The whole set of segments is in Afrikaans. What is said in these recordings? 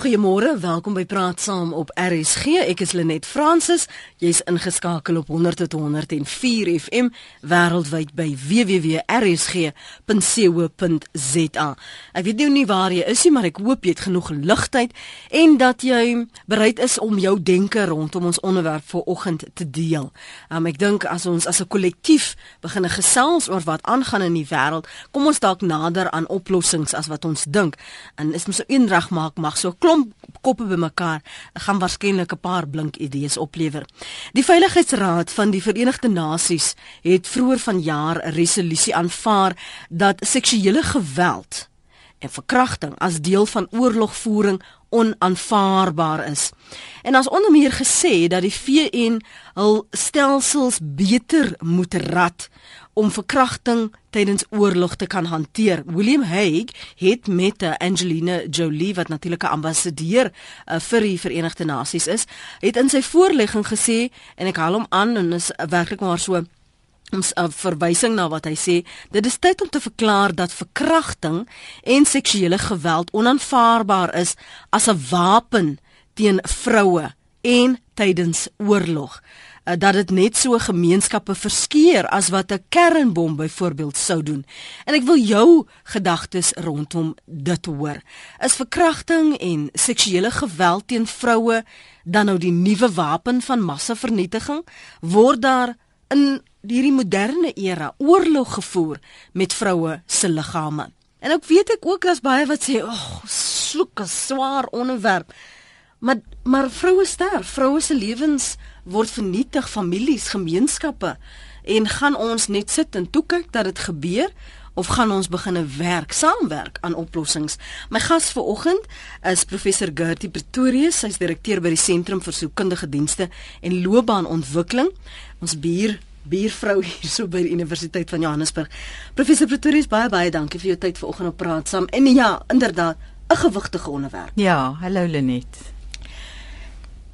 Goeiemôre, welkom by Praat Saam op RSG. Ek is Lenet Fransis. Jy's ingeskakel op 100.104 FM wêreldwyd by www.rsg.co.za. Ek weet nou nie waar jy is nie, maar ek hoop jy het genoeg ligtheid en dat jy bereid is om jou denke rondom ons onderwerp vir oggend te deel. Um, ek dink as ons as 'n kollektief begin gesels oor wat aangaan in die wêreld, kom ons dalk nader aan oplossings as wat ons dink. En is mos so eendrag maak mag so klomp koppe bymekaar gaan waarskynlik 'n paar blink idees oplewer. Die Veiligheidsraad van die Verenigde Nasies het vroeër vanjaar 'n resolusie aanvaar dat seksuele geweld en verkrachting as deel van oorlogvoering onaanvaarbaar is. En as onder meer gesê dat die VN hul stelsels beter moet rad om verkrachting tydens oorlog te kan hanteer. William Hague het met uh, Angelina Jolie wat natuurlik 'n ambassadeur uh, vir die Verenigde Nasies is, het in sy voorlegging gesê en ek haal hom aan en is werklik maar so 'n verwysing na wat hy sê, dit is tyd om te verklaar dat verkrachting en seksuele geweld onaanvaarbaar is as 'n wapen teen vroue en tydens oorlog. Eh, dat dit net so gemeenskappe verskeer as wat 'n kernbom byvoorbeeld sou doen. En ek wil jou gedagtes rondom dit hoor. Is verkrachting en seksuele geweld teen vroue dan nou die nuwe wapen van massavernietiging? Word daar in hierdie moderne era oorlog gevoer met vroue se liggame? En ek weet ek ook daar's baie wat sê, "Ag, oh, soek 'n swaar onderwerp." Maar maar vroue sterf, vroue se lewens word vernietig, families, gemeenskappe en gaan ons net sit en toe kyk dat dit gebeur of gaan ons begine werk, saamwerk aan oplossings. My gas vanoggend is professor Gertie Pretorius, sy's direkteur by die Sentrum vir Sielkundige Dienste en Loopbaanontwikkeling. Ons bier biervrou hier so by die Universiteit van Johannesburg. Professor Pretorius, baie baie dankie vir jou tyd vanoggend op praat saam. En ja, inderdaad, 'n gewigtige onderwerp. Ja, hallo Lenet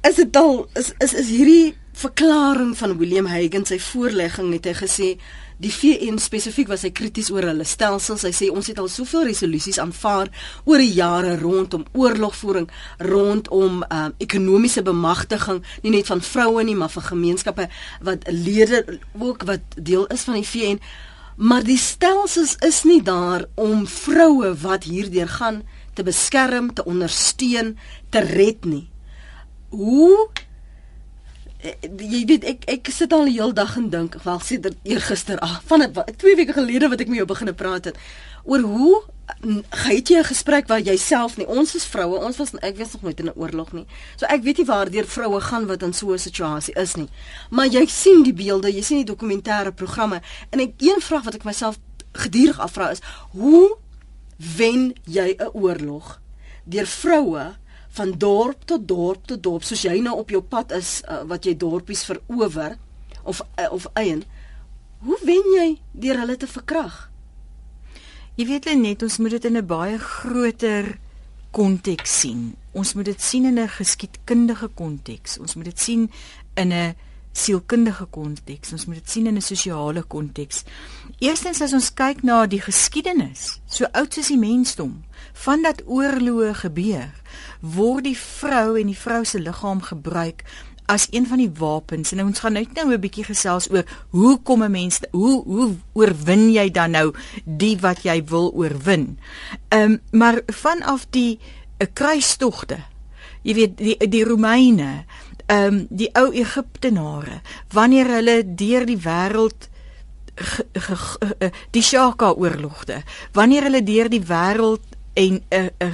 is dit al is is is hierdie verklaring van William Hague sy voorlegging het hy gesê die VN spesifiek was hy krities oor hulle stelsels. Hy sê ons het al soveel resolusies aanvaar oor die jare rondom oorlogvoering rondom um, ekonomiese bemagtiging nie net van vroue nie maar van gemeenskappe wat lede ook wat deel is van die VN maar die stelsels is nie daar om vroue wat hierdeur gaan te beskerm te ondersteun te red nie hoe eh, jy weet ek ek sit al die hele dag en dink wel sit er eergister af van 2 weke gelede wat ek met jou begine praat het oor hoe het jy 'n gesprek waar jy self nie ons is vroue ons was ek weet nog nooit in 'n oorlog nie so ek weet nie waardeur vroue gaan wat in so 'n situasie is nie maar jy sien die beelde jy sien die dokumentêre programme en ek een vraag wat ek myself gedurig afvra is hoe wen jy 'n oorlog deur vroue van dorp tot dorp tot dorp soos jy nou op jou pad is uh, wat jy dorpies verower of uh, of eien hoe wen jy deur hulle te verkrag? Jy weet net ons moet dit in 'n baie groter konteks sien. Ons moet dit sien in 'n geskiedkundige konteks. Ons moet dit sien in 'n sielkundige konteks. Ons moet dit sien in 'n sosiale konteks eerstens as ons kyk na die geskiedenis so oud soos die mensdom vandat oorloë gebeur word die vrou en die vrou se liggaam gebruik as een van die wapens en ons gaan net nou 'n bietjie gesels oor hoe kom 'n mens hoe hoe oorwin jy dan nou die wat jy wil oorwin. Ehm um, maar vanaf die 'n uh, kruistogte. Jy weet die die Romeine, ehm um, die ou Egiptenare, wanneer hulle deur die wêreld eh, die Shaka oorlogte, wanneer hulle deur die wêreld en uh, uh,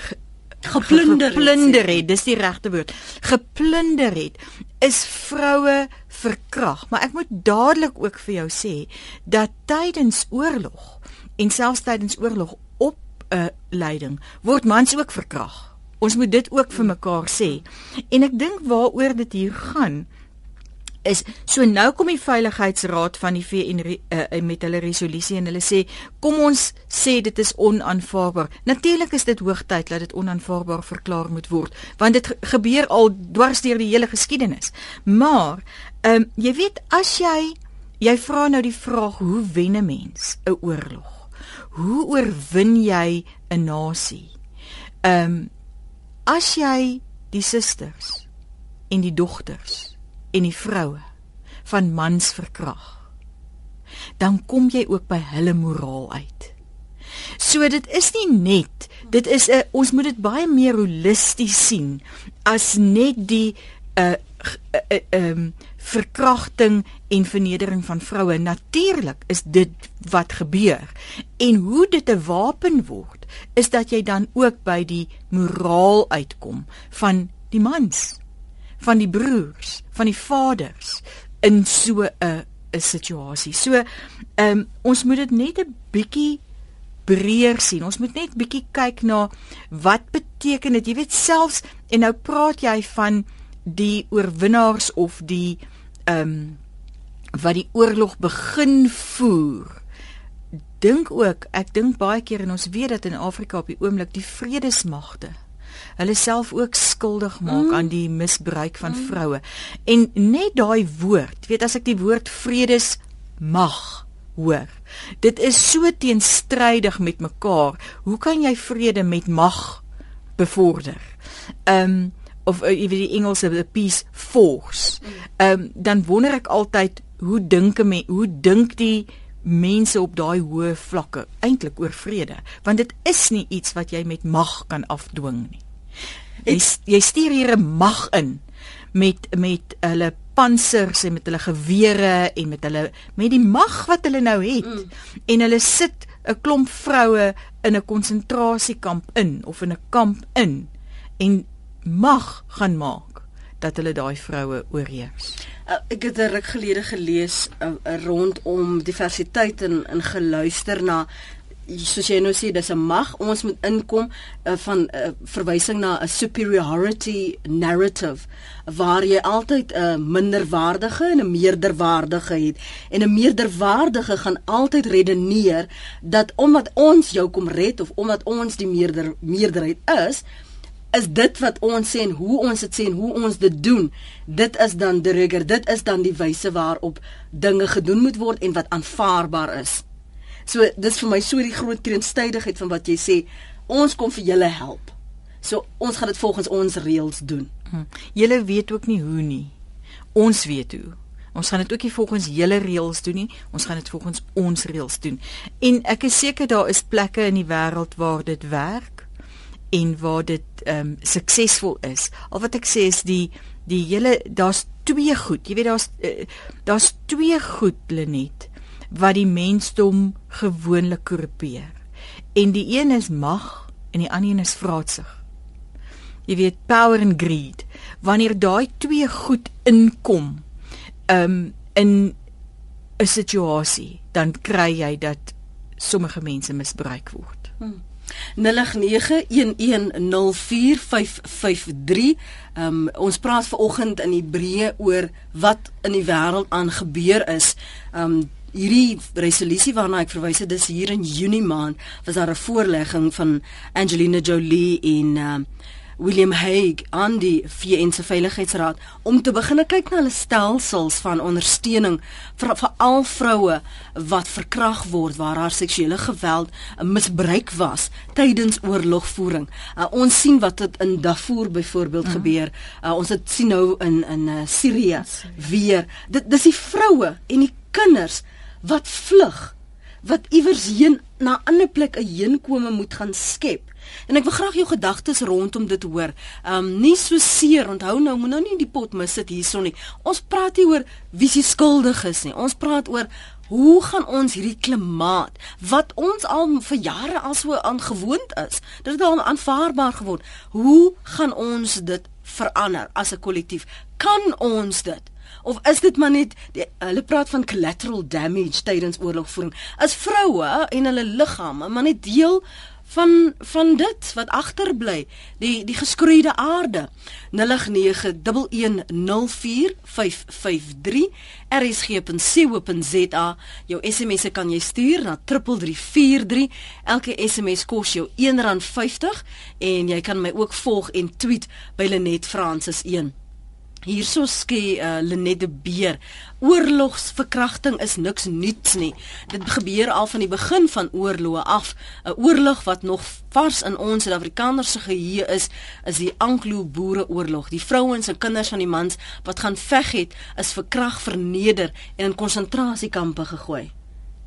geplunder geplunder het, dis die regte woord. Geplunder het is vroue verkrag, maar ek moet dadelik ook vir jou sê dat tydens oorlog en selfs tydens oorlog op 'n uh, leiding word mans ook verkrag. Ons moet dit ook vir mekaar sê. En ek dink waaroor dit hier gaan is so nou kom die veiligheidsraad van die VN uh, met hulle resolusie en hulle sê kom ons sê dit is onaanvaarbaar. Natuurlik is dit hoogtyd dat dit onaanvaarbaar verklaar moet word want dit gebeur al dwars deur die hele geskiedenis. Maar ehm um, jy weet as jy jy vra nou die vraag hoe wen 'n mens 'n oorlog? Hoe oorwin jy 'n nasie? Ehm um, as jy die susters en die dogters en die vroue van mans verkrag, dan kom jy ook by hulle moraal uit. So dit is nie net, dit is 'n ons moet dit baie meer holisties sien as net die 'n uh, 'n uh, uh, um, verkrachting en vernedering van vroue. Natuurlik is dit wat gebeur. En hoe dit 'n wapen word, is dat jy dan ook by die moraal uitkom van die mans, van die broers, van die vaders in so 'n 'n situasie. So, ehm um, ons moet dit net 'n bietjie breër sien. Ons moet net bietjie kyk na wat beteken dit? Jy weet selfs en nou praat jy van die oorwinnaars of die ehm um, wat die oorlog begin voer. Dink ook, ek dink baie keer en ons weet dat in Afrika op die oomblik die vredesmagte hulle self ook skuldig maak mm. aan die misbruik van mm. vroue. En net daai woord, weet as ek die woord vredesmag hoor. Dit is so teenstrydig met mekaar. Hoe kan jy vrede met mag bevorder? Ehm um, of uh, jy weet die Engelse the peace force. Ehm um, dan wonder ek altyd hoe dink men hoe dink die mense op daai hoë vlakke eintlik oor vrede want dit is nie iets wat jy met mag kan afdwing nie. Jy jy stuur hier 'n mag in met met hulle pansers en met hulle gewere en met hulle met die mag wat hulle nou het mm. en hulle sit 'n klomp vroue in 'n konsentrasiekamp in of in 'n kamp in en mag gaan maak dat hulle daai vroue oorheers. Uh, ek het 'n ruk gelede gelees uh, rondom diversiteit en in geluister na soos jy nou sê dis 'n mag ons moet inkom uh, van uh, verwysing na 'n superiority narrative waar jy altyd 'n uh, minderwaardige en 'n meerderwaardige het en 'n meerderwaardige gaan altyd redeneer dat omdat ons jou kom red of omdat ons die meerder meerderheid is is dit wat ons sê en hoe ons dit sê en hoe ons dit doen dit is dan die rigor dit is dan die wyse waarop dinge gedoen moet word en wat aanvaarbaar is so dis vir my so die groot teenstrydigheid van wat jy sê ons kom vir julle help so ons gaan dit volgens ons reëls doen hm. julle weet ook nie hoe nie ons weet hoe Ons gaan dit ook nie volgens julle reëls doen nie. Ons gaan dit volgens ons reëls doen. En ek is seker daar is plekke in die wêreld waar dit werk en waar dit ehm um, suksesvol is. Al wat ek sê is die die hele daar's twee goed. Jy weet daar's uh, daar's twee goed Lenet wat die mensdom gewoonlik korrupeer. En die een is mag en die ander een is vraatsig. Jy weet power and greed. Wanneer daai twee goed inkom ehm um, in 'n situasie, dan kry jy dat sommige mense misbruik word. Hmm. 0891104553. Ehm um, ons praat ver oggend in Hebreë oor wat in die wêreld aangebeur is. Ehm um, hierdie resolusie waarna ek verwys het, dis hier in Junie maand was daar 'n voorlegging van Angelina Jolie en ehm um, William Hague aan die VN se Veiligheidsraad om te begin kyk na hulle stelsels van ondersteuning vir vir al vroue wat verkragt word waar haar seksuele geweld 'n misbruik was tydens oorlogvoering. Uh, ons sien wat dit in Darfur byvoorbeeld mm. gebeur. Uh, ons het sien nou in in uh, Sirië weer. Dit dis die vroue en die kinders wat vlug wat iewers heen na 'n ander plek 'n heenkome moet gaan skep En ek wil graag jou gedagtes rondom dit hoor. Um nie so seer, onthou nou, moet nou nie die pot mis sit hierson nie. Ons praat hier oor wie se skuldig is nie. Ons praat oor hoe gaan ons hierdie klimaat wat ons al vir jare al so aangewoond is. Dit het al aanvaarbaar geword. Hoe gaan ons dit verander as 'n kollektief? Kan ons dit? Of is dit maar net die, hulle praat van collateral damage tydens oorlogvoering? As vroue en hulle liggame maar net deel van van dit wat agterbly die die geskroeide aarde 0891104553 rsg.co.za jou SMS'e kan jy stuur na 3343 elke SMS kos jou R1.50 en jy kan my ook volg en tweet by Lenet Francis 1 Hierso skê uh, Lenet de Beer. Oorlogsverkrachting is niks nuuts nie. Dit gebeur al van die begin van oorloë af. 'n Oorlog wat nog vars in ons Suid-Afrikaners se geheue is, is die Anglo-Boereoorlog. Die vrouens en kinders van die mans wat gaan veg het, is verkragt, verneder en in konsentrasiekampe gegooi.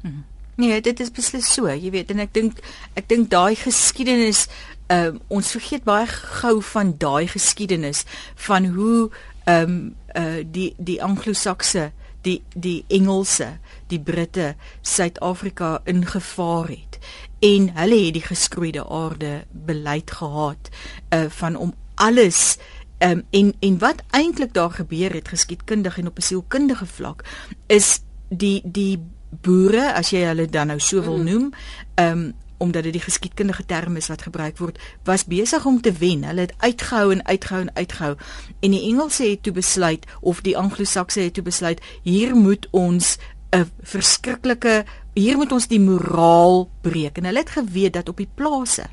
Hmm. Nee, dit is beslis so, jy weet, en ek dink ek dink daai geskiedenis uh, ons vergeet baie gou van daai geskiedenis van hoe ehm um, uh die die Anglo-Sakse, die die Engelse, die Britte Suid-Afrika ingevaar het en hulle het die geskroeide aarde beleid gehad uh van om alles ehm um, en en wat eintlik daar gebeur het geskiedkundig en op 'n sielkundige vlak is die die boere as jy hulle dan nou so wil mm. noem ehm um, omdat dit die geskiedkundige term is wat gebruik word, was besig om te wen. Hulle het uitgehou en uitgehou en uitgehou. En die Engelse het toe besluit of die Anglo-Sakse het toe besluit, hier moet ons 'n verskriklike hier moet ons die moraal breek. En hulle het geweet dat op die plase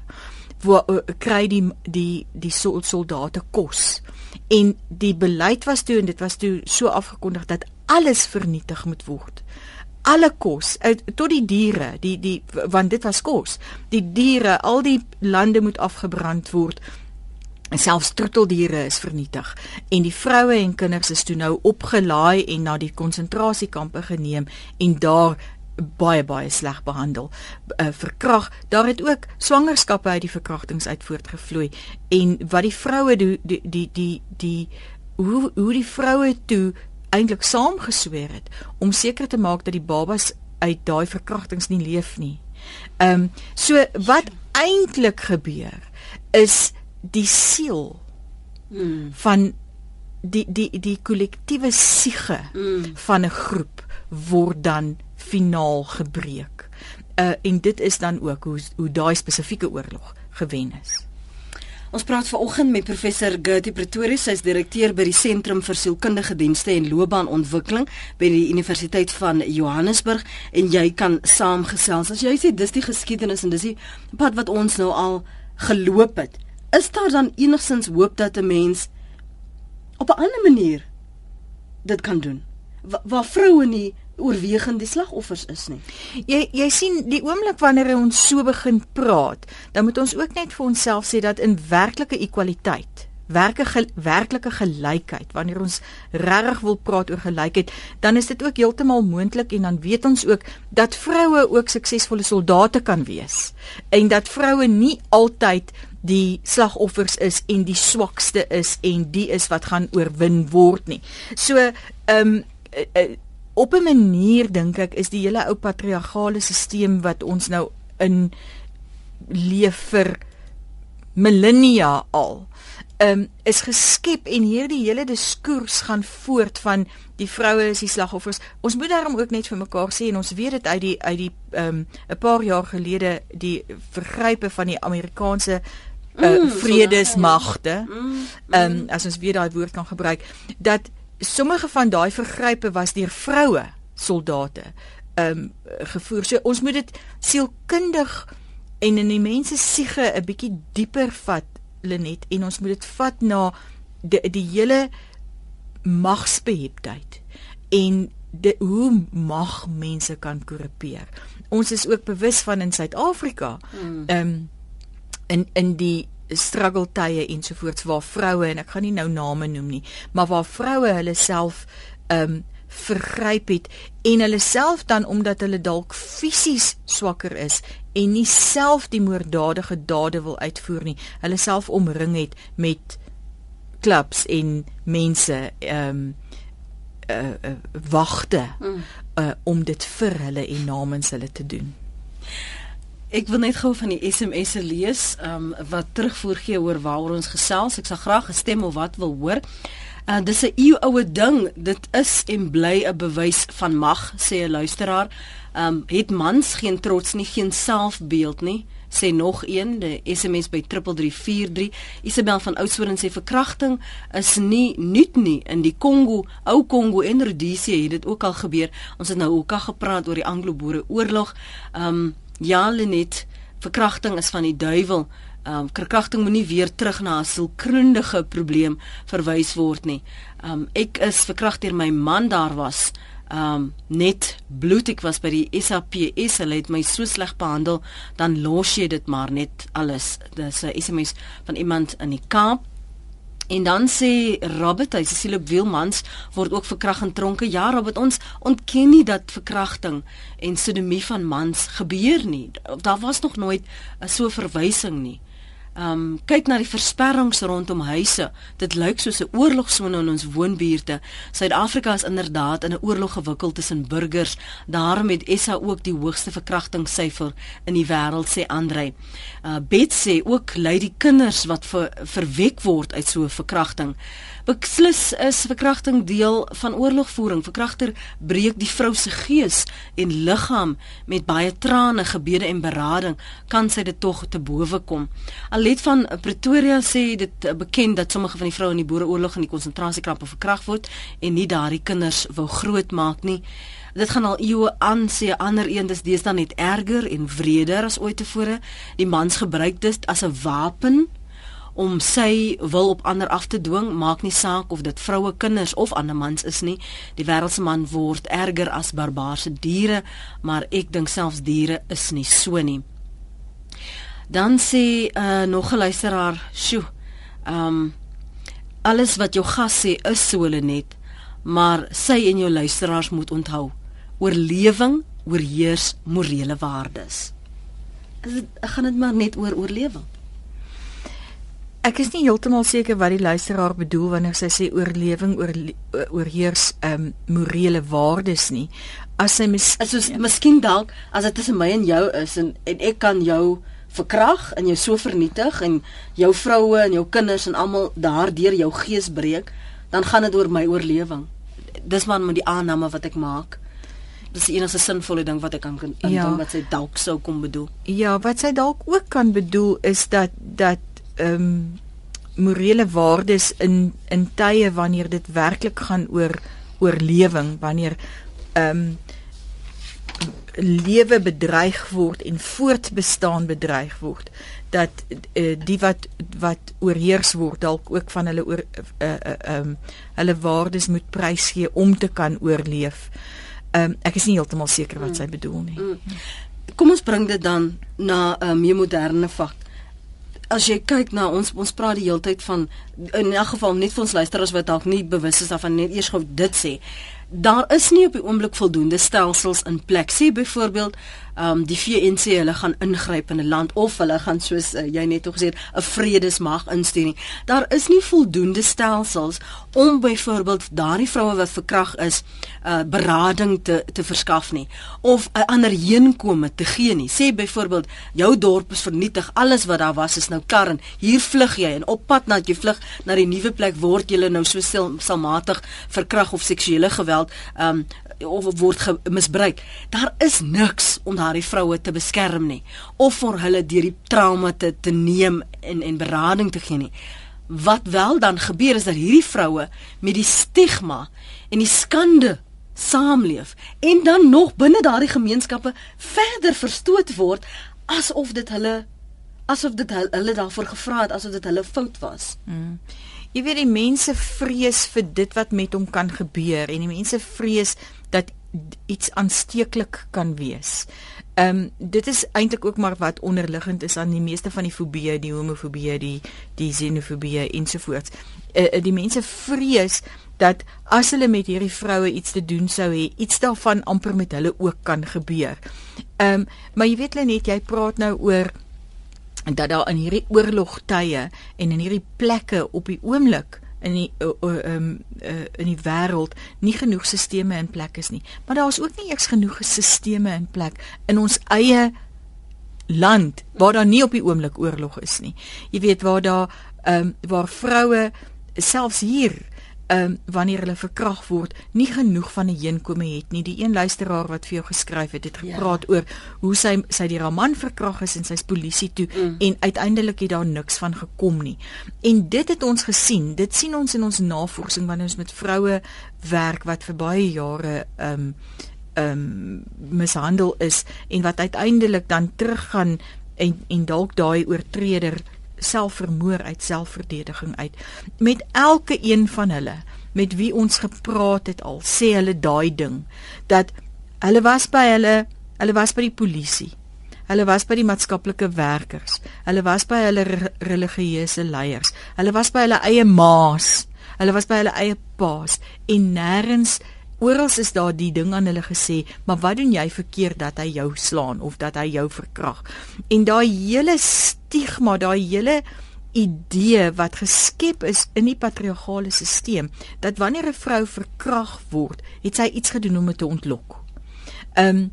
waar uh, kry die die die soldate kos. En die beleid was toe en dit was toe so afgekondig dat alles vernietig moet word alle kos uit tot die diere die die want dit was kos. Die diere al die lande moet afgebrand word. En selfs troeteldiere is vernietig. En die vroue en kinders is toe nou opgelaai en na die konsentrasiekampe geneem en daar baie baie sleg behandel. Uh, verkrag daar het ook swangerskappe uit die verkrachtings uit voortgevloei. En wat die vroue die die die die, die hoe hoe die vroue toe eintlik saamgesweer het om seker te maak dat die babas uit daai verkrachtings nie leef nie. Ehm um, so wat eintlik gebeur is die siel mm. van die die die kollektiewe siege mm. van 'n groep word dan finaal gebreek. Uh en dit is dan ook hoe hoe daai spesifieke oorlog gewen is. Ons praat vanoggend met professor Gertie Pretorius, sy is direkteur by die Sentrum vir Sielkundige Dienste en Loopbaanontwikkeling by die Universiteit van Johannesburg en jy kan saamgesels. As jy sê dis die geskiedenis en dis die pad wat ons nou al geloop het, is daar dan enigstens hoop dat 'n mens op 'n ander manier dit kan doen? Waar vroue nie oorwegend die slagoffers is nie. Jy jy sien die oomblik wanneer ons so begin praat, dan moet ons ook net vir onsself sê dat in werklike ekwaliteit werke ge, werklike gelykheid wanneer ons regtig wil praat oor gelykheid dan is dit ook heeltemal moontlik en dan weet ons ook dat vroue ook suksesvolle soldate kan wees en dat vroue nie altyd die slagoffers is en die swakste is en die is wat gaan oorwin word nie. So ehm um, op 'n manier dink ek is die hele ou patriargale stelsel wat ons nou in leef vir millennia al um, is geskep en hierdie hele diskurs gaan voort van die vroue is die slagoffers. Ons moet daarom ook net vir mekaar sê en ons weet dit uit die uit die ehm, 'n um, paar jaar gelede die vergrype van die Amerikaanse uh, mm, vredesmagte. Mm, mm. Um, as ons weer daai woord kan gebruik dat sommige van daai vergrype was deur vroue soldate ehm um, gevoer. So ons moet dit sielkundig en in die mense siege 'n bietjie dieper vat Lenet en ons moet dit vat na die die hele magsbeheptheid en de, hoe mag mense kan korrupeer. Ons is ook bewus van in Suid-Afrika hmm. ehm um, in in die struggle tye ensovoorts waar vroue en ek gaan nie nou name noem nie, maar waar vroue hulle self ehm um, vergryp het en hulle self dan omdat hulle dalk fisies swakker is en nie self die moorddadige dade wil uitvoer nie, hulle self omring het met klubs en mense ehm um, uh, uh, wagte uh, om dit vir hulle en namens hulle te doen. Ek wil net gou van die SMS'e lees, ehm um, wat terugvoer gee oor waaroor ons gesels. Ek sal graag gestem of wat wil hoor. Uh, dis 'n eeu oue ding. Dit is en bly 'n bewys van mag, sê 'n luisteraar. Ehm um, het mans geen trots nie, geen selfbeeld nie sê nog een die SMS by 3343 Isabel van Oudtshoorn sê verkrachting is nie nuut nie in die Kongo ou Kongo en Rhodesië het dit ook al gebeur ons het nou ook al gepraat oor die Anglo-Boere oorlog um, Ja Lenet, verkrachting is van die duiwel. Um verkrachting moenie weer terug na 'n sielkundige probleem verwys word nie. Um ek is verkragt deur my man daar was. Um net bloed ek was by die SAPS hulle het my so sleg behandel dan los jy dit maar net alles. Dis 'n SMS van iemand in die Kaap En dan sê Robert, hy sê Silop Wielmans word ook verkragt in tronke. Ja, Robert, ons ontken nie dat verkrachting en sodomie van mans gebeur nie. Daar was nog nooit so 'n verwysing nie um kyk na die versperrings rondom huise. Dit lyk soos 'n oorlogsone in ons woonbuurte. Suid-Afrika is inderdaad in 'n oorlog gewikkeld tussen burgers. Daarom het SA ook die hoogste verkrachtingssyfer in die wêreld sê Andrei. Uh Bet sê ook lei die kinders wat ver, verwek word uit so 'n verkrachting. Beslis is verkrachting deel van oorlogvoering. Verkragter breek die vrou se gees en liggaam met baie trane, gebede en berading kan sy dit tog te bowe kom. Alet van Pretoria sê dit bekend dat sommige van die vroue in die Boereoorlog in die konsentrasiekampe verkragt word en nie daardie kinders wou grootmaak nie. Dit gaan al eeue aan sê ander een dis deesdae net erger en wreder as ooit tevore. Die mans gebruik dit as 'n wapen om sy wil op ander af te dwing, maak nie saak of dit vroue, kinders of ander mans is nie. Die wêreldse man word erger as barbaarse diere, maar ek dink selfs diere is nie so nie. Dan sê uh, nog 'n luisteraar, "Sjoe. Ehm um, alles wat jou gas sê is so hulle net, maar sy en jou luisteraars moet onthou, oorlewing oorheers morele waardes." Is dit gaan dit maar net oor oorlewing? Ek is nie heeltemal seker wat die luisteraar bedoel wanneer sy sê oorlewing oor oorheers ehm um, morele waardes nie. As sy mis as ons miskien dalk as dit tussen my en jou is en en ek kan jou verkrag en jou so vernietig en jou vroue en jou kinders en almal daardeur jou gees breek, dan gaan dit oor my oorlewing. Dis maar met die aanname wat ek maak. Dis die enigste sinvolle ding wat ek kan dink ja. wat sy dalk sou kom bedoel. Ja, wat sy dalk ook kan bedoel is dat dat ehm um, morele waardes in in tye wanneer dit werklik gaan oor oorlewing, wanneer ehm um, lewe bedreig word en voortbestaan bedreig word dat uh, die wat wat oorheers word dalk ook van hulle oor uh, uh, um, hulle waardes moet prys gee om te kan oorleef. Um, ek is nie heeltemal seker wat sy bedoel nie. Mm. Kom ons bring dit dan na 'n uh, meer moderne fak as jy kyk na ons ons praat die hele tyd van in elk geval net vir ons luisteraars wat dalk nie bewus is daarvan net eers gou dit sê daar is nie op die oomblik voldoende stelsels in plek. Sê byvoorbeeld um, die VNC hulle gaan ingryp in 'n land of hulle gaan soos uh, jy net gesê het 'n vredesmag instuur nie. Daar is nie voldoende stelsels om byvoorbeeld daardie vroue wat verkrag is, uh, berading te te verskaf nie of 'n ander heenkome te gee nie. Sê byvoorbeeld jou dorp is vernietig, alles wat daar was is nou kar en hier vlug jy en op pad na jy vlug na die nuwe plek word jy nou so selmatig verkrag of seksuele geweld um, of word misbruik. Daar is niks om daardie vroue te beskerm nie of vir hulle deur die trauma te te neem en en berading te gee nie. Wat wel dan gebeur is dat hierdie vroue met die stigma en die skande saamleef en dan nog binne daardie gemeenskappe verder verstoot word asof dit hulle asof dit hulle daarvoor gevra het asof dit hulle fout was. Mm. Jy weet die mense vrees vir dit wat met hom kan gebeur en die mense vrees dat iets aansteeklik kan wees. Ehm um, dit is eintlik ook maar wat onderliggend is aan die meeste van die fobieë, die homofobieë, die die xenofobieë ensovoorts. Uh, uh, die mense vrees dat as hulle met hierdie vroue iets te doen sou hê, iets daarvan amper met hulle ook kan gebeur. Ehm um, maar jy weet net jy praat nou oor dat daar in hierdie oorlogtye en in hierdie plekke op die oomblik in die uh, uh, um, uh, in die wêreld nie genoeg sisteme in plek is nie. Maar daar is ook nie eers genoeg sisteme in plek in ons eie land waar daar nie op die oomblik oorlog is nie. Jy weet waar daar ehm um, waar vroue selfs hier um, wanneer hulle verkrag word, nie genoeg van 'n heenkome het nie. Die een luisteraar wat vir jou geskryf het, het ja. gepraat ja. oor hoe sy sy die man verkrag is en sy's polisie toe mm. en uiteindelik het daar niks van gekom nie. En dit het ons gesien. Dit sien ons in ons navorsing wanneer ons met vroue werk wat vir baie jare ehm um, ehm um, mishandel is en wat uiteindelik dan teruggaan en en dalk daai oortreder selfvermoor uit selfverdediging uit. Met elke een van hulle met wie ons gepraat het al sê hulle daai ding dat hulle was by hulle hulle was by die polisie hulle was by die maatskaplike werkers hulle was by hulle religieuse leiers hulle was by hulle eie maas hulle was by hulle eie paas en nêrens oral is daar die ding aan hulle gesê maar wat doen jy verkeerd dat hy jou slaan of dat hy jou verkrag en daai hele stigma daai hele idee wat geskep is in die patriargale stelsel dat wanneer 'n vrou verkrag word, het sy iets gedoen om te ontlok. Ehm um,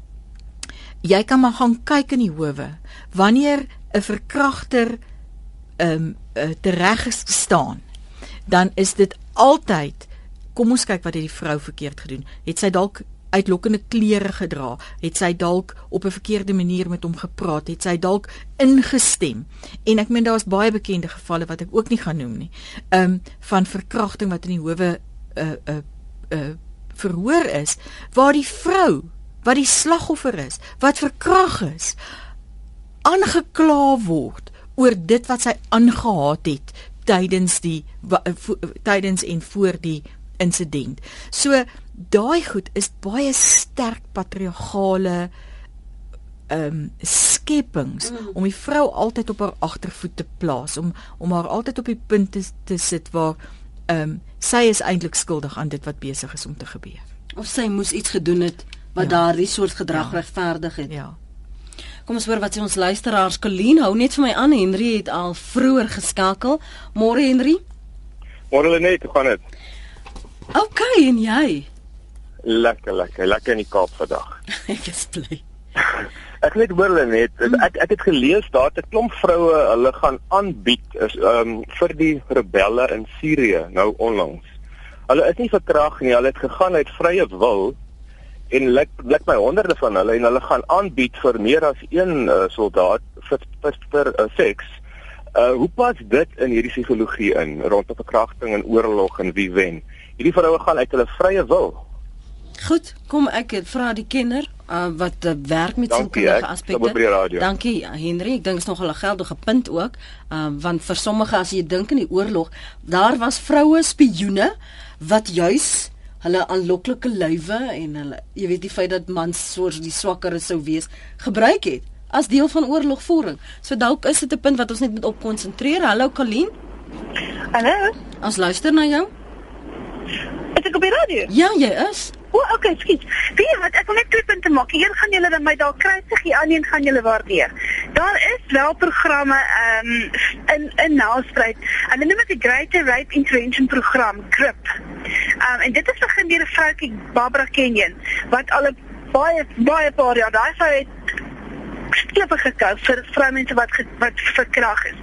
jy kan maar gaan kyk in die howe wanneer 'n verkragter ehm um, uh, tereg staan, dan is dit altyd kom ons kyk wat het die vrou verkeerd gedoen. Het sy dalk uitlokkende klere gedra, het sy dalk op 'n verkeerde manier met hom gepraat, het sy dalk ingestem. En ek meen daar's baie bekende gevalle wat ek ook nie gaan noem nie. Um van verkrachting wat in die howe 'n uh, 'n uh, 'n uh, verhoor is waar die vrou wat die slagoffer is, wat verkrag is, aangekla word oor dit wat sy aangehaat het tydens die tydens en voor die insident. So daai goed is baie sterk patriargale ehm um, skepings mm. om die vrou altyd op haar agtervoet te plaas om om haar altyd op die punt te, te sit waar ehm um, sy is eintlik skuldig aan dit wat besig is om te gebeur. Of sy moes iets gedoen het wat ja. daardie soort gedrag ja. regverdig het. Ja. Kom ons hoor wat sê ons luisteraars. Colleen hou net vir my aan. Henry het al vroeër geskakel. Môre Henry. Môre Lenet, hoe gaan dit? OK, en jy? Lekker, lekker, lekker in die Kaap vandag. ek is bly. ek weet hoor hulle net, mm. ek ek het gelees daar dat 'n klomp vroue hulle gaan aanbied is um vir die rebelle in Sirië nou onlangs. Hulle is nie verkrag nie, hulle het gegaan uit vrye wil en lyk lyk my honderde van hulle en hulle gaan aanbied vir meer as een uh, soldaat vir vir, vir uh, seks. Uh hoe pas dit in hierdie psigologie in rondom verkrachting en oorlog en wie wen? Hierdie vroue gaan uit hulle vrye wil. Goed, kom ek vra die kenner uh, wat uh, werk met sulke aspekte. Dankie Henry, ek dink is nog 'n geldige punt ook, uh, want vir sommige as jy dink in die oorlog, daar was vroue spioene wat juis hulle aanloklike lywe en hulle jy weet die feit dat mans soos die swakker sou wees gebruik het as deel van oorlogvoering. So dalk is dit 'n punt wat ons net moet op konsentreer. Hallo Colleen. Hallo. Ons luister na jou. Is ek op die radio? Ja, jy is. O, oh, okay, skiet. Wie wat ek wil net twee punte maak. Een gaan julle dan my daar kruisig, die ander gaan julle waardeer. Daar is wel programme ehm um, in in Nelspruit. Hulle noem dit die Great Rape Intervention Program, GRIP. Ehm um, en dit is begin deur 'n vroutjie Barbara Kenyon wat al 'n baie baie paar jaar daai vrou het stewig gekou vir vroumense wat ge, wat verkrag is.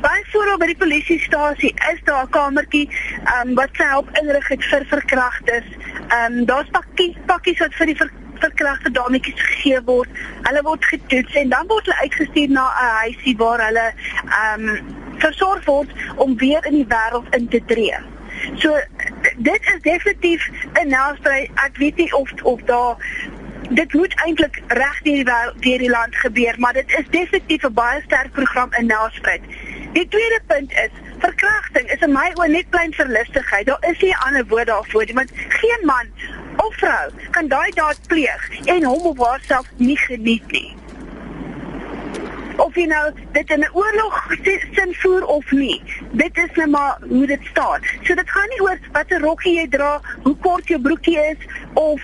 Byvoorbeeld by die polisiestasie is daar 'n kamertjie um, wat sy help inrig het vir verkragtes. Ehm um, daar's pakkies pakkies wat vir die ver, verkragte dametjies gegee word. Hulle word getoets en dan word hulle uitgestuur na 'n huisie waar hulle ehm um, versorg word om weer in die wêreld in te tree. So dit is definitief 'n naaste ek weet nie of of daar dit moet eintlik reg deur die deur die land gebeur, maar dit is definitief 'n baie sterk program in Nelspruit. Die tweede punt is verkrachting is in my oë net klein verlustigheid. Daar is nie 'n ander woord daarvoor nie, want geen man of vrou kan daai daad pleeg en hom of haarself nie geniet nie. Of jy nou dit in 'n oorlog sin voer of nie, dit is net nou maar hoe dit staan. So dit gaan nie oor watter rokkie jy dra, hoe kort jou broekie is of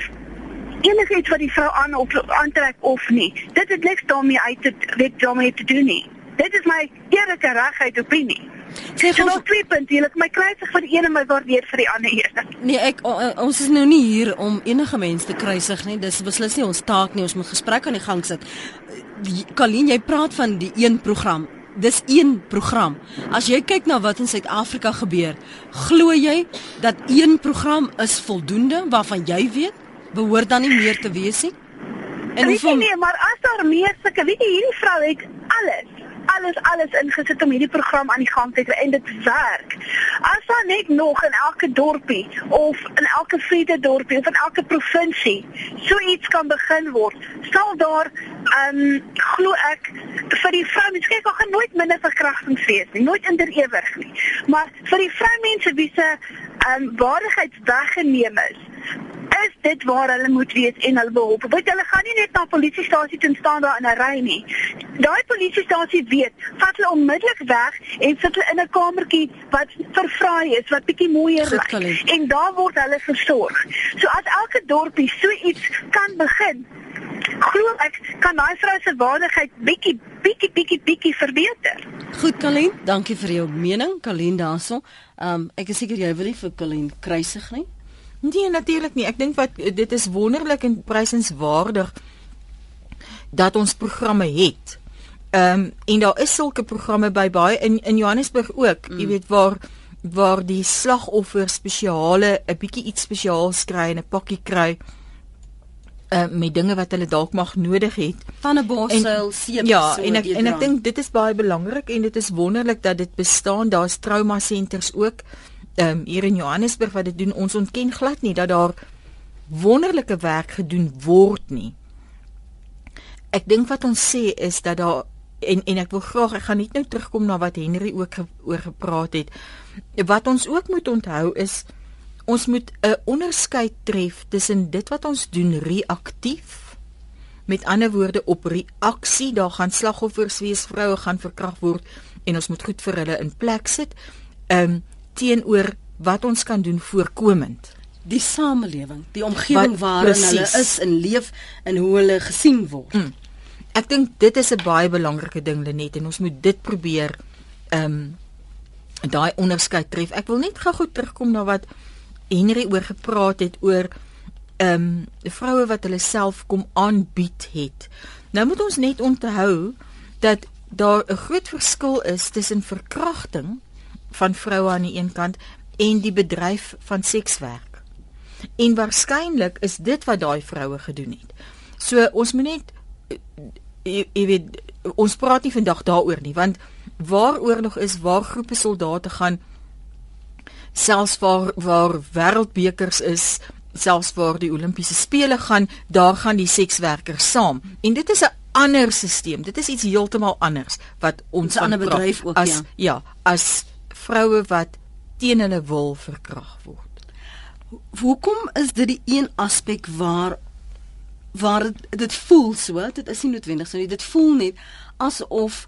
enigiets wat die vrou aan of aantrek of nie. Dit het niks daarmee uit te weet daarmee te doen nie. Dit is my eerlike regheid opinie. Sê jy nog twee punte, jy het my kruisig vir die een en my waardeer vir die ander een. Nee, ek o, ons is nou nie hier om enige mens te kruisig nie. Dis beslis nie ons taak nie. Ons moet gesprek aan die gang sit. Kalien, jy praat van die een program. Dis een program. As jy kyk na wat in Suid-Afrika gebeur, glo jy dat een program is voldoende waarvan jy weet? Behoort dan nie meer te wees nie? En hoeveel Nee, maar as daar meer sulke, weet jy, hierdie vrou het alles alles alles ingesit om hierdie program aan die gang te kry en dit werk. As daar net nog in elke dorpie of in elke vrede dorpie of in elke provinsie so iets kan begin word, sal daar ehm um, glo ek vir die vrou mens kyk al gaan nooit minder verkrachtings wees nie, nooit in der ewig nie. Maar vir die vroumense wie se ehm um, waardigheid weggeneem is, is dit waar hulle moet wees en hulle behulp. Want hulle gaan nie net na polisiestasie toe staan daar in 'n ry nie. Daai polisiestasie weet, vat hulle onmiddellik weg en sit hulle in 'n kamertjie wat vervraai is, wat bietjie mooier lyk. En daar word hulle versorg. So as elke dorpie so iets kan begin, glo ek kan daai vrou se waardigheid bietjie bietjie bietjie bietjie verbeter. Goed Kalien, dankie vir jou mening, Kalien daarso. Um ek is seker jy wil nie vir Kalien kruisig nie. Nee, natuurlik nie. Ek dink wat dit is wonderlik en prysenswaardig dat ons programme het. Ehm um, en daar is sulke programme by baie in in Johannesburg ook. Mm. Jy weet waar waar die slagoffer spesiale 'n bietjie iets spesiaals kry en 'n pakkie kry uh met dinge wat hulle dalk mag nodig het van 'n borsel seep ja so en ek en ek dink dit is baie belangrik en dit is wonderlik dat dit bestaan daar's trauma senters ook um, hier in Johannesburg wat dit doen ons ontken glad nie dat daar wonderlike werk gedoen word nie. Ek dink wat ons sê is dat daar en en ek wil graag ek gaan net nou terugkom na wat Henry ook ge, oor gepraat het. Wat ons ook moet onthou is ons moet 'n onderskeid tref tussen dit wat ons doen reaktief met ander woorde op reaksie daar gaan slagoffers wees vroue gaan verkragt word en ons moet goed vir hulle in plek sit. Ehm um, teenoor wat ons kan doen voorkomend die samelewing, die omgewing waarin hulle is en leef en hoe hulle gesien word. Mm. Ek dink dit is 'n baie belangrike ding Lenet en ons moet dit probeer ehm um, daai onderskeid tref. Ek wil net gou-gou terugkom na wat Henry oor gepraat het oor ehm um, vroue wat hulle self kom aanbied het. Nou moet ons net onthou dat daar 'n groot verskil is tussen verkrachting van vroue aan die een kant en die bedryf van sekswerk. En waarskynlik is dit wat daai vroue gedoen het. So ons moet net jy, jy weet ons praat nie vandag daaroor nie want waar oorlog is, waar groepe soldate gaan selfs waar waar wêreldbekers is, selfs waar die Olimpiese spele gaan, daar gaan die sekswerkers saam. En dit is 'n ander stelsel. Dit is iets heeltemal anders wat ons ander bedryf ook as, ja. Ja, as vroue wat teen hulle wil verkrag word. Hoekom is dit die een aspek waar waar dit, dit voel so, dit is nie noodwendig so nie, dit voel net asof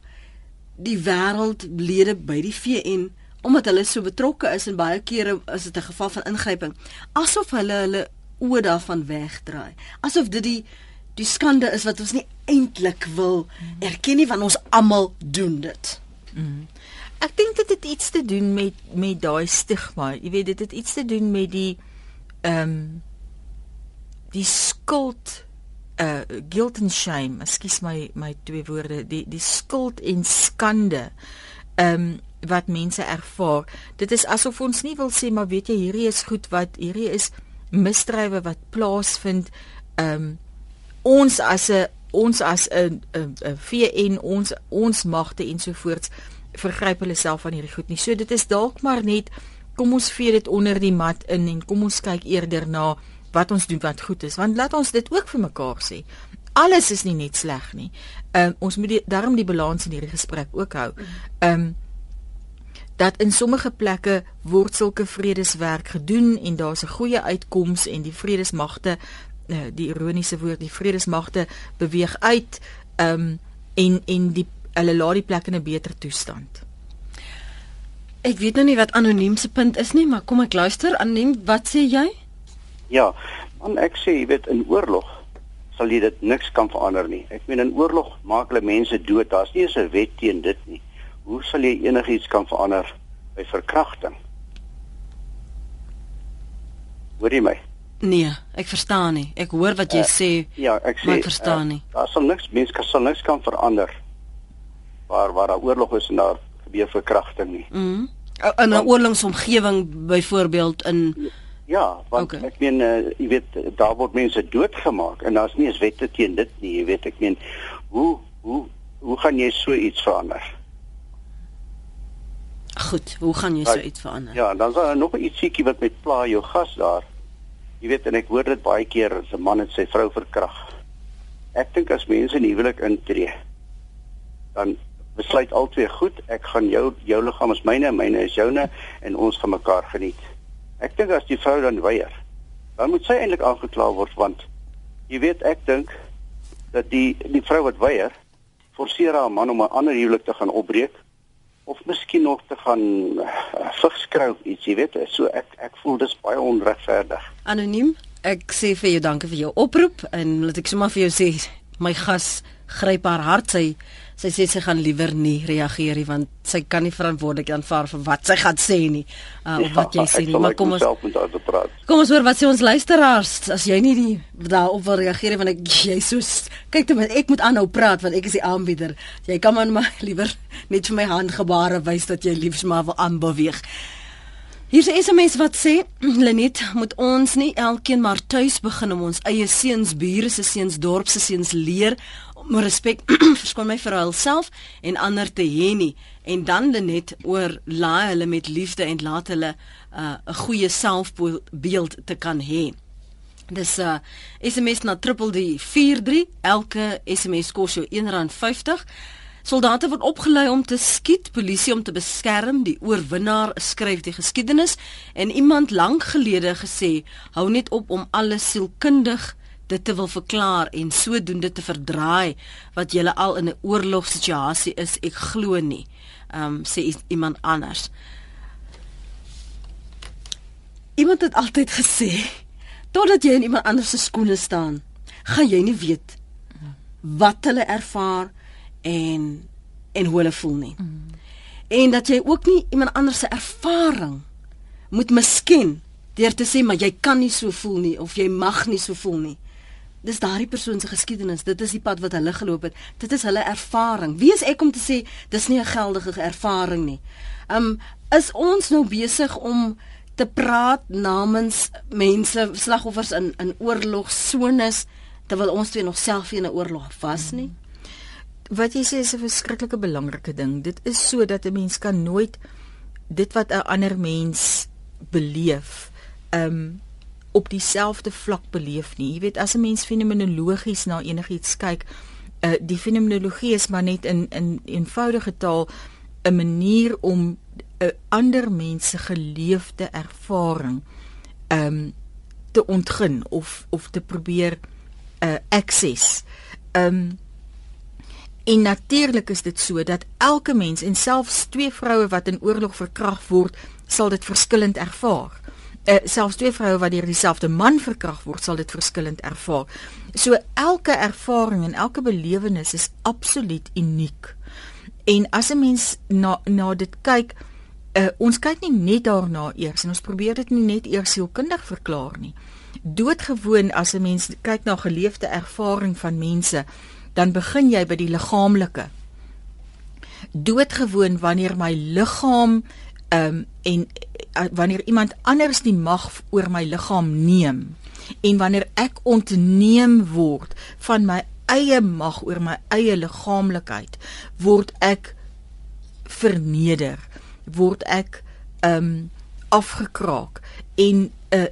die wêreldlede by die VN omdat hulle so betrokke is en baie kere is dit 'n geval van ingryping, asof hulle hulle oë daarvan wegdraai. Asof dit die die skande is wat ons nie eintlik wil erken nie want ons almal doen dit. Mm. Ek dink dit het iets te doen met met daai stigma. Jy weet dit het iets te doen met die ehm um, die skuld uh guilt and shame. Ekskuus my my twee woorde. Die die skuld en skande. Ehm um, wat mense ervaar. Dit is asof ons nie wil sê maar weet jy hierdie is goed wat hierdie is misdrywe wat plaasvind. Ehm um, ons as 'n ons as 'n 'n VN ons ons magte ensovoorts vergryp hulle self aan hierdie goed nie. So dit is dalk maar net kom ons vee dit onder die mat in en kom ons kyk eerder na wat ons doen wat goed is. Want laat ons dit ook vir mekaar sê. Alles is nie net sleg nie. Ehm um, ons moet die, daarom die balans in hierdie gesprek ook hou. Ehm um, dat in sommige plekke word sulke vredeswerk gedoen en daar's 'n goeie uitkoms en die vredesmagte uh, die ironiese woord die vredesmagte beweeg uit ehm um, en en die hulle laat die plek in 'n beter toestand. Ek weet nou nie wat anoniem se punt is nie, maar kom ek luister. Anoniem, wat sê jy? Ja, man ek sê jy weet in oorlog sal jy dit niks kan verander nie. Ek meen in oorlog maak hulle mense dood. Daar's nie eens 'n wet teen dit nie. Hoe sal jy enigiets kan verander by verkrachting? Hoor jy my? Nee, ek verstaan nie. Ek hoor wat jy uh, sê. Ja, ek sê. Maar ek verstaan uh, nie. Daar sal niks mense kan sal niks kan verander waar waar daar oorlog is en daar gebeur verkrachting nie. Mhm. In 'n oorlogsomgewing byvoorbeeld in Ja, want okay. ek meen uh, jy weet daar word mense doodgemaak en daar's nie eens wette teen dit nie, jy weet ek meen hoe hoe hoe gaan jy so iets verander? Goed, hoe gaan jy so iets verander? Ja, dan is daar nog ietsiekie wat met pla jou gas daar. Jy weet en ek hoor dit baie keer as 'n man het sy vrou verkrag. Ek dink as mense in huwelik intree dan besluit albei goed, ek gaan jou jou liggaam is myne, myne is joune en ons gaan mekaar geniet. Ek dink as die vrou dan weier, dan moet sy eintlik aangekla word want jy weet ek dink dat die die vrou wat weier forceer haar man om 'n ander huwelik te gaan opbreek of miskien nog te gaan uh, vigs kry iets, jy weet, so ek ek voel dis baie onregverdig. Anoniem, ek sê vir jou dankie vir jou oproep en laat ek sommer vir jou sê my gas gryp haar hart sy sy sê sy gaan liewer nie reageer nie want sy kan nie verantwoordelik aanvaar vir wat sy gaan sê nie uh, of ja, wat jy sê nie maar kom ons kom ons hoor wat sê ons luisteraars as jy nie die daarop wil reageer want ek jy so kyk dan ek moet aanhou praat want ek is die aanbieder. Jy kan maar liewer net vir my handgebare wys dat jy liefs maar wil aanbeweeg. Hier is 'n SMS wat sê Lenet moet ons nie elkeen maar tuis begin om ons eie seuns, bure se seuns, dorp se seuns leer om respek verskon my vir hulself en ander te hê nie en dan net oor laai hulle met liefde en laat hulle 'n uh, goeie selfbeeld te kan hê. Dis 'n uh, SMS na 3343 elke SMS kos jou R1.50. Soldate word opgelei om te skiet, polisie om te beskerm, die oorwinnaar skryf die geskiedenis en iemand lank gelede gesê hou net op om alles sielkundig dit te wil verklaar en sodoende te verdraai wat jy al in 'n oorlogssituasie is, ek glo nie. Ehm um, sê iemand anders. Iemand het altyd gesê totdat jy in iemand anders se skoene staan, gaan jy nie weet wat hulle ervaar en en hoe hulle voel nie. Mm. En dat jy ook nie iemand anders se ervaring moet misken deur te sê maar jy kan nie so voel nie of jy mag nie so voel nie dis daardie persoon se geskiedenis, dit is die pad wat hulle geloop het. Dit is hulle ervaring. Wie is ek om te sê dis nie 'n geldige ervaring nie. Um is ons nou besig om te praat namens mense slagoffers in in oorlogsones terwyl ons twee nog self in 'n oorlog was nie? Wat jy sê is 'n verskriklike belangrike ding. Dit is so dat 'n mens kan nooit dit wat 'n ander mens beleef, um op dieselfde vlak beleef nie. Jy weet as 'n mens fenomenologies na enigiets kyk, uh, die fenomenologie is maar net in in eenvoudige taal 'n manier om 'n uh, ander mens se geleefde ervaring ehm um, te ontgin of of te probeer uh access. Ehm um, En natuurlik is dit so dat elke mens en selfs twee vroue wat in oorlog verkragt word, sal dit verskillend ervaar uh, selfs twee vroue wat deur dieselfde man verkragt word, sal dit verskillend ervaar. So elke ervaring en elke belewenis is absoluut uniek. En as 'n mens na na dit kyk, uh, ons kyk nie net daarna eers en ons probeer dit nie net eers sielkundig verklaar nie. Doodgewoon as 'n mens kyk na geleefde ervaring van mense, dan begin jy by die liggaamlike. Doodgewoon wanneer my liggaam ehm um, en uh, wanneer iemand anders die mag oor my liggaam neem en wanneer ek ontneem word van my eie mag oor my eie liggaamlikheid word ek verneder word ek ehm um, afgekraak en uh,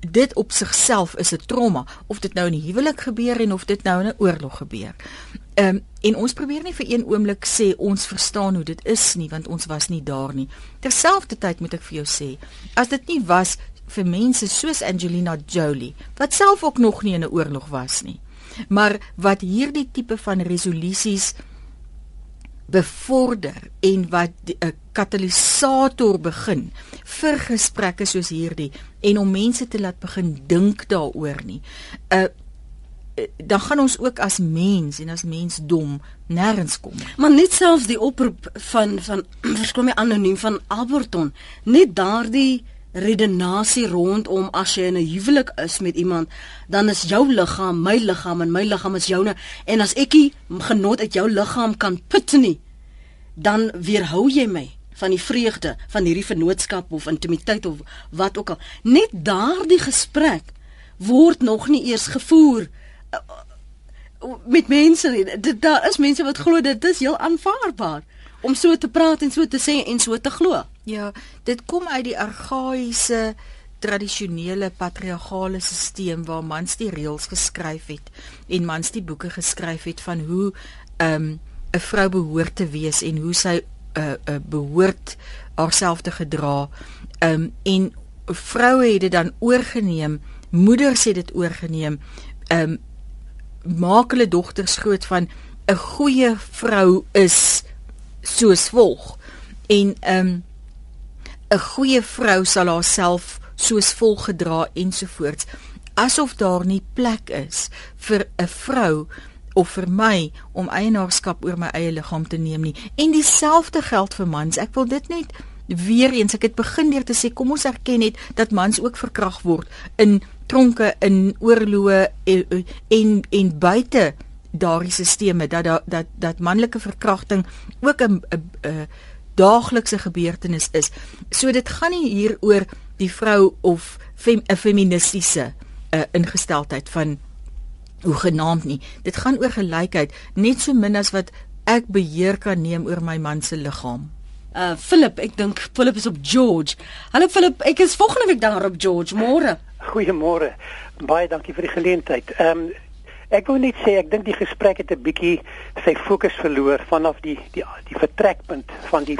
dit op sigself is 'n trauma of dit nou in 'n huwelik gebeur en of dit nou in 'n oorlog gebeur. Ehm um, en ons probeer nie vir een oomblik sê ons verstaan hoe dit is nie want ons was nie daar nie. Terselfdertyd moet ek vir jou sê, as dit nie was vir mense soos Angelina Jolie wat self ook nog nie in 'n oorlog was nie, maar wat hierdie tipe van resolusies bevorder en wat 'n katalisator begin vir gesprekke soos hierdie en om mense te laat begin dink daaroor nie. uh, dan gaan ons ook as mens en as mens dom nêrens kom. Maar net selfs die oproep van van verskom my anoniem van Alberton, net daardie redenasie rondom as jy in 'n huwelik is met iemand, dan is jou liggaam my liggaam en my liggaam is joune en as ek nie genot uit jou liggaam kan put nie, dan weerhou jy my van die vreugde van hierdie vennootskap of intimiteit of wat ook al. Net daardie gesprek word nog nie eers gevoer nie met mense dit daar is mense wat glo dit is heel aanvaarbaar om so te praat en so te sê en so te glo. Ja, dit kom uit die argaïese tradisionele patriargale stelsel waar mans die reëls geskryf het en mans die boeke geskryf het van hoe ehm um, 'n vrou behoort te wees en hoe sy 'n uh, uh, behoort haarself te gedra. Um, en vroue het dit dan oorgeneem, moeders het dit oorgeneem. Um, maak hulle dogters groot van 'n goeie vrou is soos volg. En ehm um, 'n goeie vrou sal haarself soos volg gedra ensovoorts asof daar nie plek is vir 'n vrou of vir my om eienaarskap oor my eie liggaam te neem nie. En dieselfde geld vir mans. Ek wil dit net weer eens ek het begin deur te sê kom ons erken net dat mans ook verkrag word in tronke in oorloë en eh, en, en buite daardie sisteme dat dat dat, dat manlike verkrachting ook 'n daaglikse gebeurtenis is. So dit gaan nie hier oor die vrou of 'n fem, feministiese uh, ingesteldheid van hoe genaamd nie. Dit gaan oor gelykheid, net so min as wat ek beheer kan neem oor my man se liggaam. Uh Philip, ek dink Philip is op George. Hallo Philip, ek is volgende week daar op George. Môre. Goeiemôre. Baie dankie vir die geleentheid. Ehm um, ek wou net sê ek dink die gesprek het 'n bietjie sy fokus verloor vanaf die die die vertrekpunt van die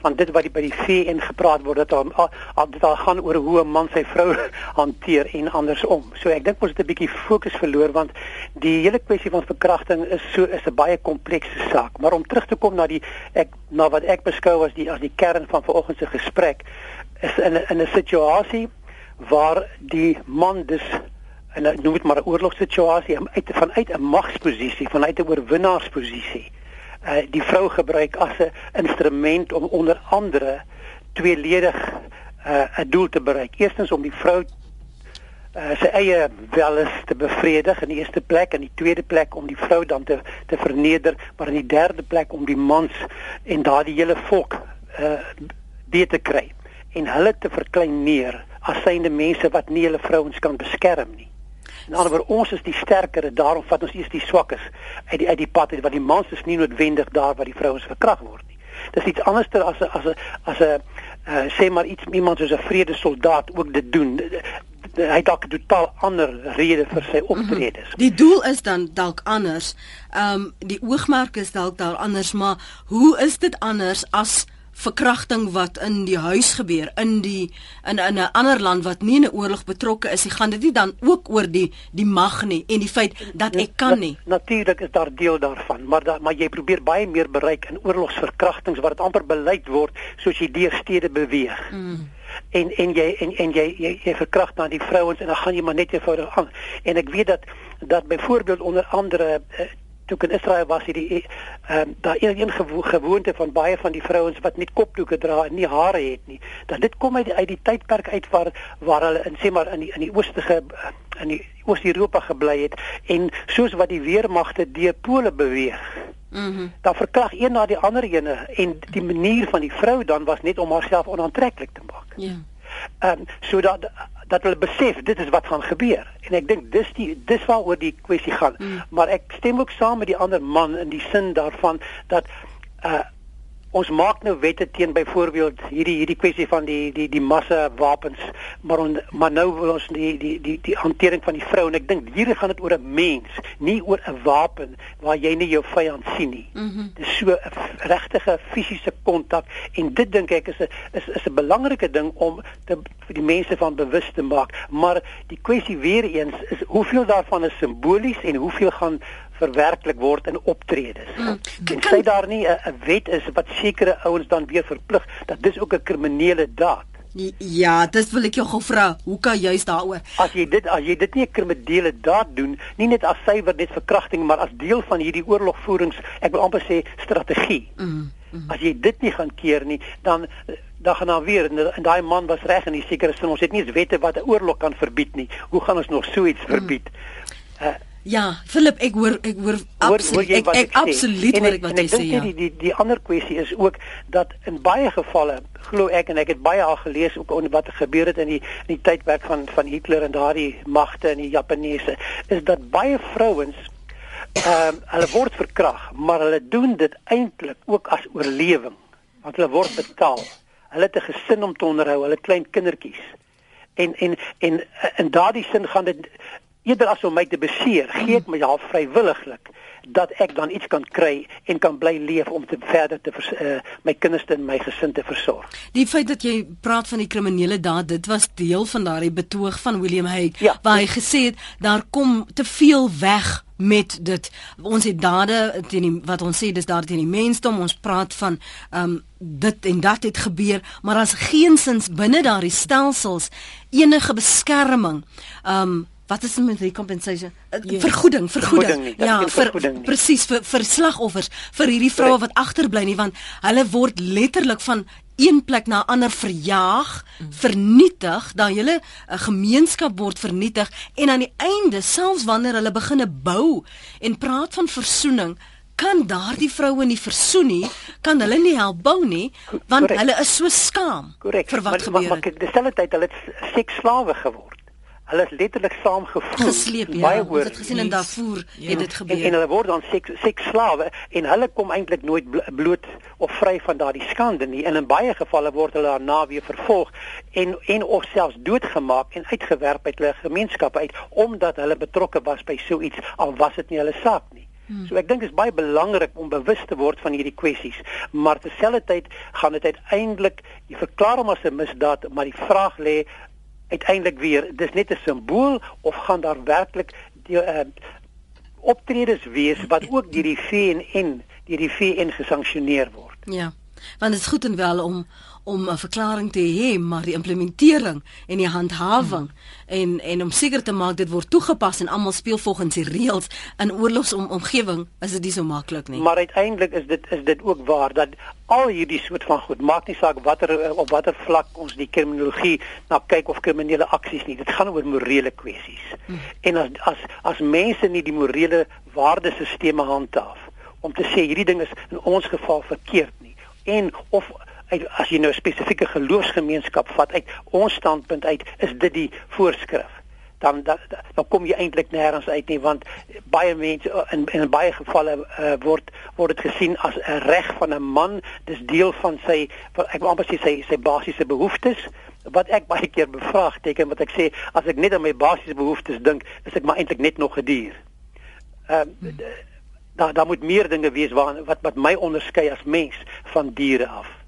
van dit wat by die VN gepraat word dat al dit al gaan oor hoe 'n man sy vrou hanteer en andersom. So ek dink ons het 'n bietjie fokus verloor want die hele kwessie van verkrachting is so is 'n baie komplekse saak. Maar om terug te kom na die ek na wat ek beskou as die as die kern van vanoggend se gesprek is in in 'n situasie waar die man dus en noem dit maar 'n oorlogssituasie uit vanuit 'n magsposisie, vanuit 'n oorwinnaarsposisie uh, die vrou gebruik as 'n instrument om onder andere tweeledig uh, 'n doel te bereik. Eerstens om die vrou uh, sy eie welis te bevredig in die eerste plek en die tweede plek om die vrou dan te te verneder, maar in die derde plek om die mans en daardie hele volk uh, beter te kry en hulle te verklein neer as synde mense wat nie hulle vrouens kan beskerm nie. In ander woorde, ons is die sterker en daarom vat ons eers die swakkes uit die uit die pad uit wat die mans is nie noodwendig daar waar die vrouens verkragt word nie. Dis iets anderster as 'n as 'n as 'n uh, sê maar iets iemand soos 'n vredesoldaat ook dit doen. Hy het dalk 'n totaal ander rede vir sy optredes. Mm -hmm. Die doel is dan dalk anders. Ehm um, die oogmerk is dalk daar anders, maar hoe is dit anders as verkrachting wat in die huis gebeur in die in in 'n ander land wat nie in 'n oorlog betrokke is nie, gaan dit nie dan ook oor die die mag nie en die feit dat ek kan nie. Na, Natuurlik is daar deel daarvan, maar da, maar jy probeer baie meer bereik in oorlogsverkrachtings waar dit amper beleid word soos jy deur stede beweeg. Mm. En en jy en en jy jy, jy verkragt dan die vrouens en dan gaan jy maar net eenvoudig aan. En ek weet dat dat byvoorbeeld onder andere toe in Israel was hierdie ehm um, daar een een gewo gewoonte van baie van die vrouens wat nie kopdoeke dra en nie hare het nie. Dat dit kom uit die, uit die tydperk uit waar waar hulle in sê maar in die in die oostige in die Oos-Europa gebly het en soos wat die weermagte deur pole beweeg. Mhm. Mm dan verkrag een na die ander ene en die manier van die vrou dan was net om haarself onaantreklik te maak. Ja. Ehm um, sodat dat hulle besef dit is wat gaan gebeur en ek dink dis die dis waaroor die kwessie gaan mm. maar ek stem ook saam met die ander man in die sin daarvan dat uh ons maak nou wette teen byvoorbeeld hierdie hierdie kwessie van die die die massa wapens maar on, maar nou wil ons die die die die hantering van die vrou en ek dink hier gaan dit oor 'n mens nie oor 'n wapen waar jy nie jou vyand sien nie mm -hmm. dis so 'n regtige fisiese kontak en dit dink ek is 'n is is 'n belangrike ding om te vir die mense van bewus te maak maar die kwessie weer eens is hoeveel daarvan is simbolies en hoeveel gaan verwerklik word in optredes. Mm. En sê daar nie 'n wet is wat sekere ouens dan weer verplig dat dis ook 'n kriminele daad. Ja, dis wil ek jou gou vra. Hoe kan jy juist daaroor? As jy dit as jy dit nie 'n kriminele daad doen, nie net as suiwer net verkrachting, maar as deel van hierdie oorlogvoerings, ek wil amper sê strategie. Mm. Mm. As jy dit nie gaan keer nie, dan dan gaan dan weer en daai man was reg en die sekere sin ons het nie eens wette wat 'n oorlog kan verbied nie. Hoe gaan ons nog so iets verbied? Mm. Uh, Ja, Philip, ek hoor ek hoor absoluut ek, ek, ek absoluut hoor ek wat jy sê. Ja. Die die die ander kwessie is ook dat in baie gevalle glo ek en ek het baie al gelees ook oor wat gebeur het in die in die tydperk van van Hitler en daardie magte in die Japaneese is dat baie vrouens ehm um, hulle word verkrag, maar hulle doen dit eintlik ook as oorlewing. Want hulle word betaal. Hulle het 'n gesin om te onderhou, hulle klein kindertjies. En en en in daardie sin gaan dit eerder as om my te beseer, gee ek my half vrywilliglik dat ek dan iets kan kry en kan bly leef om te verder te vers, uh, my kinders en my gesin te versorg. Die feit dat jy praat van die kriminele daad, dit was deel van daardie betoog van William Hague Ja. waar hy gesê het daar kom te veel weg met dit. Ons het dade teen die wat ons sê dis daar teen die mensdom. Ons praat van um, dit en dat het gebeur, maar as geensins binne daardie stelsels enige beskerming um, wat is met recompensation? Uh, Ja. Vergoeding, vergoeding. Vergoeding nie, ja, vir presies vir vir slagoffers, vir hierdie vroue wat agterbly nie want hulle word letterlik van een plek na ander verjaag, vernietig, dan hele 'n gemeenskap word vernietig en aan die einde, selfs wanneer hulle begine bou en praat van versoening, kan daardie vroue nie versoen nie, kan hulle nie help bou nie, want Korrek. hulle is so skaam Korrek. vir wat maar, gebeur maar, maar het. kyk, dieselfde tyd hulle het seksslawe geword. Hulle is letterlik saamgevoer. Gesleep ja. Baie Ons het gesien in Darfur Ja. het dit En, gebeur. en hulle word dan seks seksslawe en hulle kom eintlik nooit blo- bloot of vry van daardie skande nie. En in baie gevalle word hulle daarna weer vervolg en en of selfs doodgemaak en uitgewerp uit hulle gemeenskappe uit omdat hulle betrokke was by so iets al was dit nie hulle saak nie. So ek dink dit is baie belangrik om bewus te word van hierdie kwessies, maar terselfdertyd gaan dit uiteindelik jy verklaar hom as 'n misdaad, maar die vraag lê uiteindelik weer, dis net 'n simbool of gaan daar werklik die uh, optredes wees wat ook deur die VN deur die VN gesanksioneer word. Ja. Want dit is goed en wel om om 'n verklaring te hê, maar die implementering en die handhawing hmm. en en om seker te maak dit word toegepas en almal speel volgens die reëls in oorlogsomgewing is dit nie so maklik nie. Maar uiteindelik is dit is dit ook waar dat al hierdie soort van goed maak nie saak watter op watter vlak ons die kriminologie na kyk of kriminele aksies nie. Dit gaan oor morele kwessies. Hmm. En as as as mense nie die morele waardesisteme handhaaf om te sê hierdie ding is in ons geval verkeerd nie en of uit, as jy nou 'n spesifieke geloofsgemeenskap vat uit ons standpunt uit is dit die voorskrif dan dan, dan kom jy eintlik nêrens uit nie want baie mense uh, in in baie gevalle uh, word word dit gesien as 'n reg van 'n man dis deel van sy ek wil amper sê sy sy basiese behoeftes wat ek baie keer bevraagteken wat ek sê as ek net aan my basiese behoeftes dink is ek maar eintlik net nog 'n dier. Ehm uh, daar daar moet meer dinge wees waar wat wat my onderskei as mens van diere af.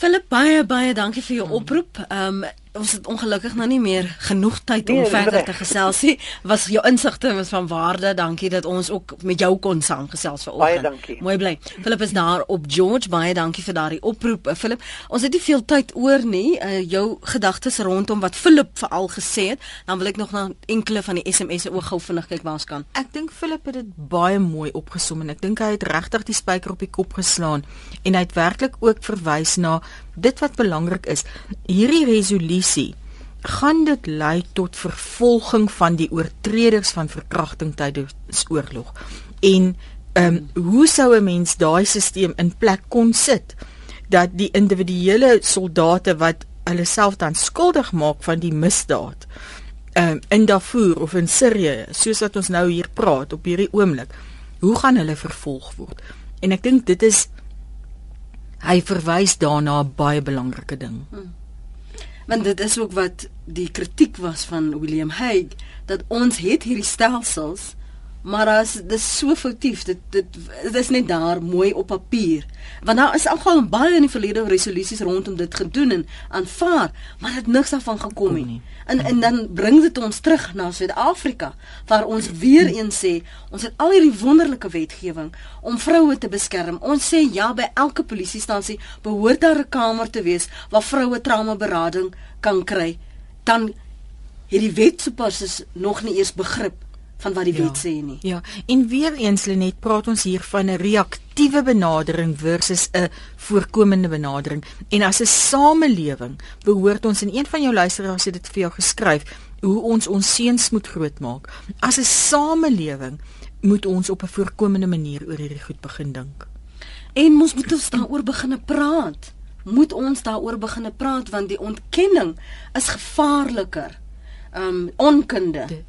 Philip baie baie dankie vir jou oproep. Ehm um, ons het ongelukkig nou nie meer genoeg tyd om Nee, verder reg. te gesels nie. Was jou insigte was van waarde. Dankie dat ons ook met jou kon saamgesels vanoggend. Baie dankie. Mooi bly. Philip is daar op George. Baie dankie vir daardie oproep. Uh, Philip, ons het nie veel tyd oor nie. Uh, jou gedagtes rondom wat Philip veral gesê het, dan wil ek nog na enkele van die SMS'e ook gou vinnig kyk waar ons kan. Ek dink Philip het dit baie mooi opgesom en ek dink hy het regtig die spyker op die kop geslaan en hy het werklik ook verwys na dit wat belangrik is. Hierdie resolusie gaan dit lei tot vervolging van die oortreders van verkrachting tydens oorlog. En ehm um, hoe sou 'n mens daai stelsel in plek kon sit dat die individuele soldate wat hulle self dan skuldig maak van die misdaad um, in Darfur of in Sirië, soos wat ons nou hier praat op hierdie oomblik, hoe gaan hulle vervolg word? En ek dink dit is hy verwys daarna 'n baie belangrike ding. Want dit is ook wat die kritiek was van William Hague dat ons het hierdie stelsels maar as dis so foutief. Dit dit dit is net daar mooi op papier. Want daar is algal baie in die verlede resolusies rondom dit gedoen en aanvaar maar dit niks daarvan gekom het nie. en en dan bring dit ons terug na Suid-Afrika waar ons weer eens sê ons het al hierdie wonderlike wetgewing om vroue te beskerm. Ons sê ja by elke polisiestasie behoort daar 'n kamer te wees waar vroue trauma berading kan kry. Dan hierdie wetsopas is nog nie eers begrip van wat die Ja. wet sê nie. Ja, en weer eens Lenet praat ons hier van 'n reaktiewe benadering versus 'n voorkomende benadering. En as 'n samelewing behoort ons en een van jou luisteraars het dit vir jou geskryf hoe ons ons seuns moet grootmaak. As 'n samelewing moet ons op 'n voorkomende manier oor hierdie goed begin dink. En ons moet ons daaroor begine praat. Moet ons daaroor begine praat want die ontkenning is gevaarliker. Um onkunde. Dit-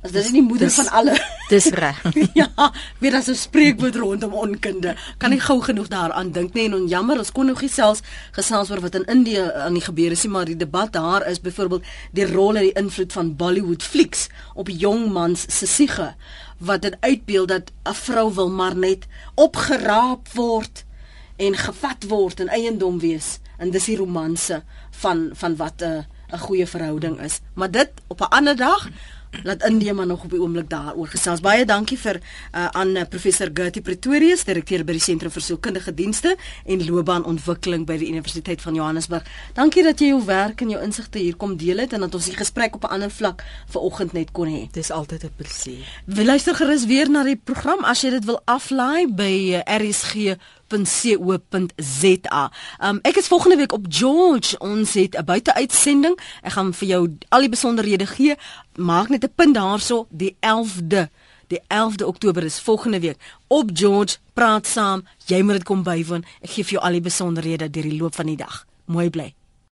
As dit is die moeder dis- van alle Dis reg. ja, weer as 'n spreekwoord rondom onkunde. Kan nie gou genoeg daaraan dink nie en on jammer, ons kon nog nie selfs gesels oor wat in Indië aan die gebeur is maar die debat daar is byvoorbeeld die rol en die invloed van Bollywood flieks op jong mans se siege wat dit uitbeeld dat 'n vrou wil maar net opgeraap word en gevat word en eiendom wees en dis die romanse van van wat 'n 'n goeie verhouding is. Maar dit op 'n ander dag laat Indie maar nog op die oomblik daaroor gesels. Baie dankie vir uh, aan uh, professor Gertie Pretorius, direkteur by die Sentrum vir Sielkundige Dienste en Loopbaanontwikkeling by die Universiteit van Johannesburg. Dankie dat jy jou werk en jou insigte hier kom deel het en dat ons die gesprek op 'n ander vlak vanoggend net kon hê. Dis altyd 'n plesier. Wil luister gerus weer na die program as jy dit wil aflaai by uh, RSG www.co.za. Um ek is volgende week op George. Ons het 'n buiteuitsending. Ek gaan vir jou al die besonderhede gee. Maak net 'n punt daarso die 11de. Die 11de Oktober is volgende week op George. Praat saam. Jy moet dit kom bywoon. Ek gee vir jou al die besonderhede deur die loop van die dag. Mooi bly.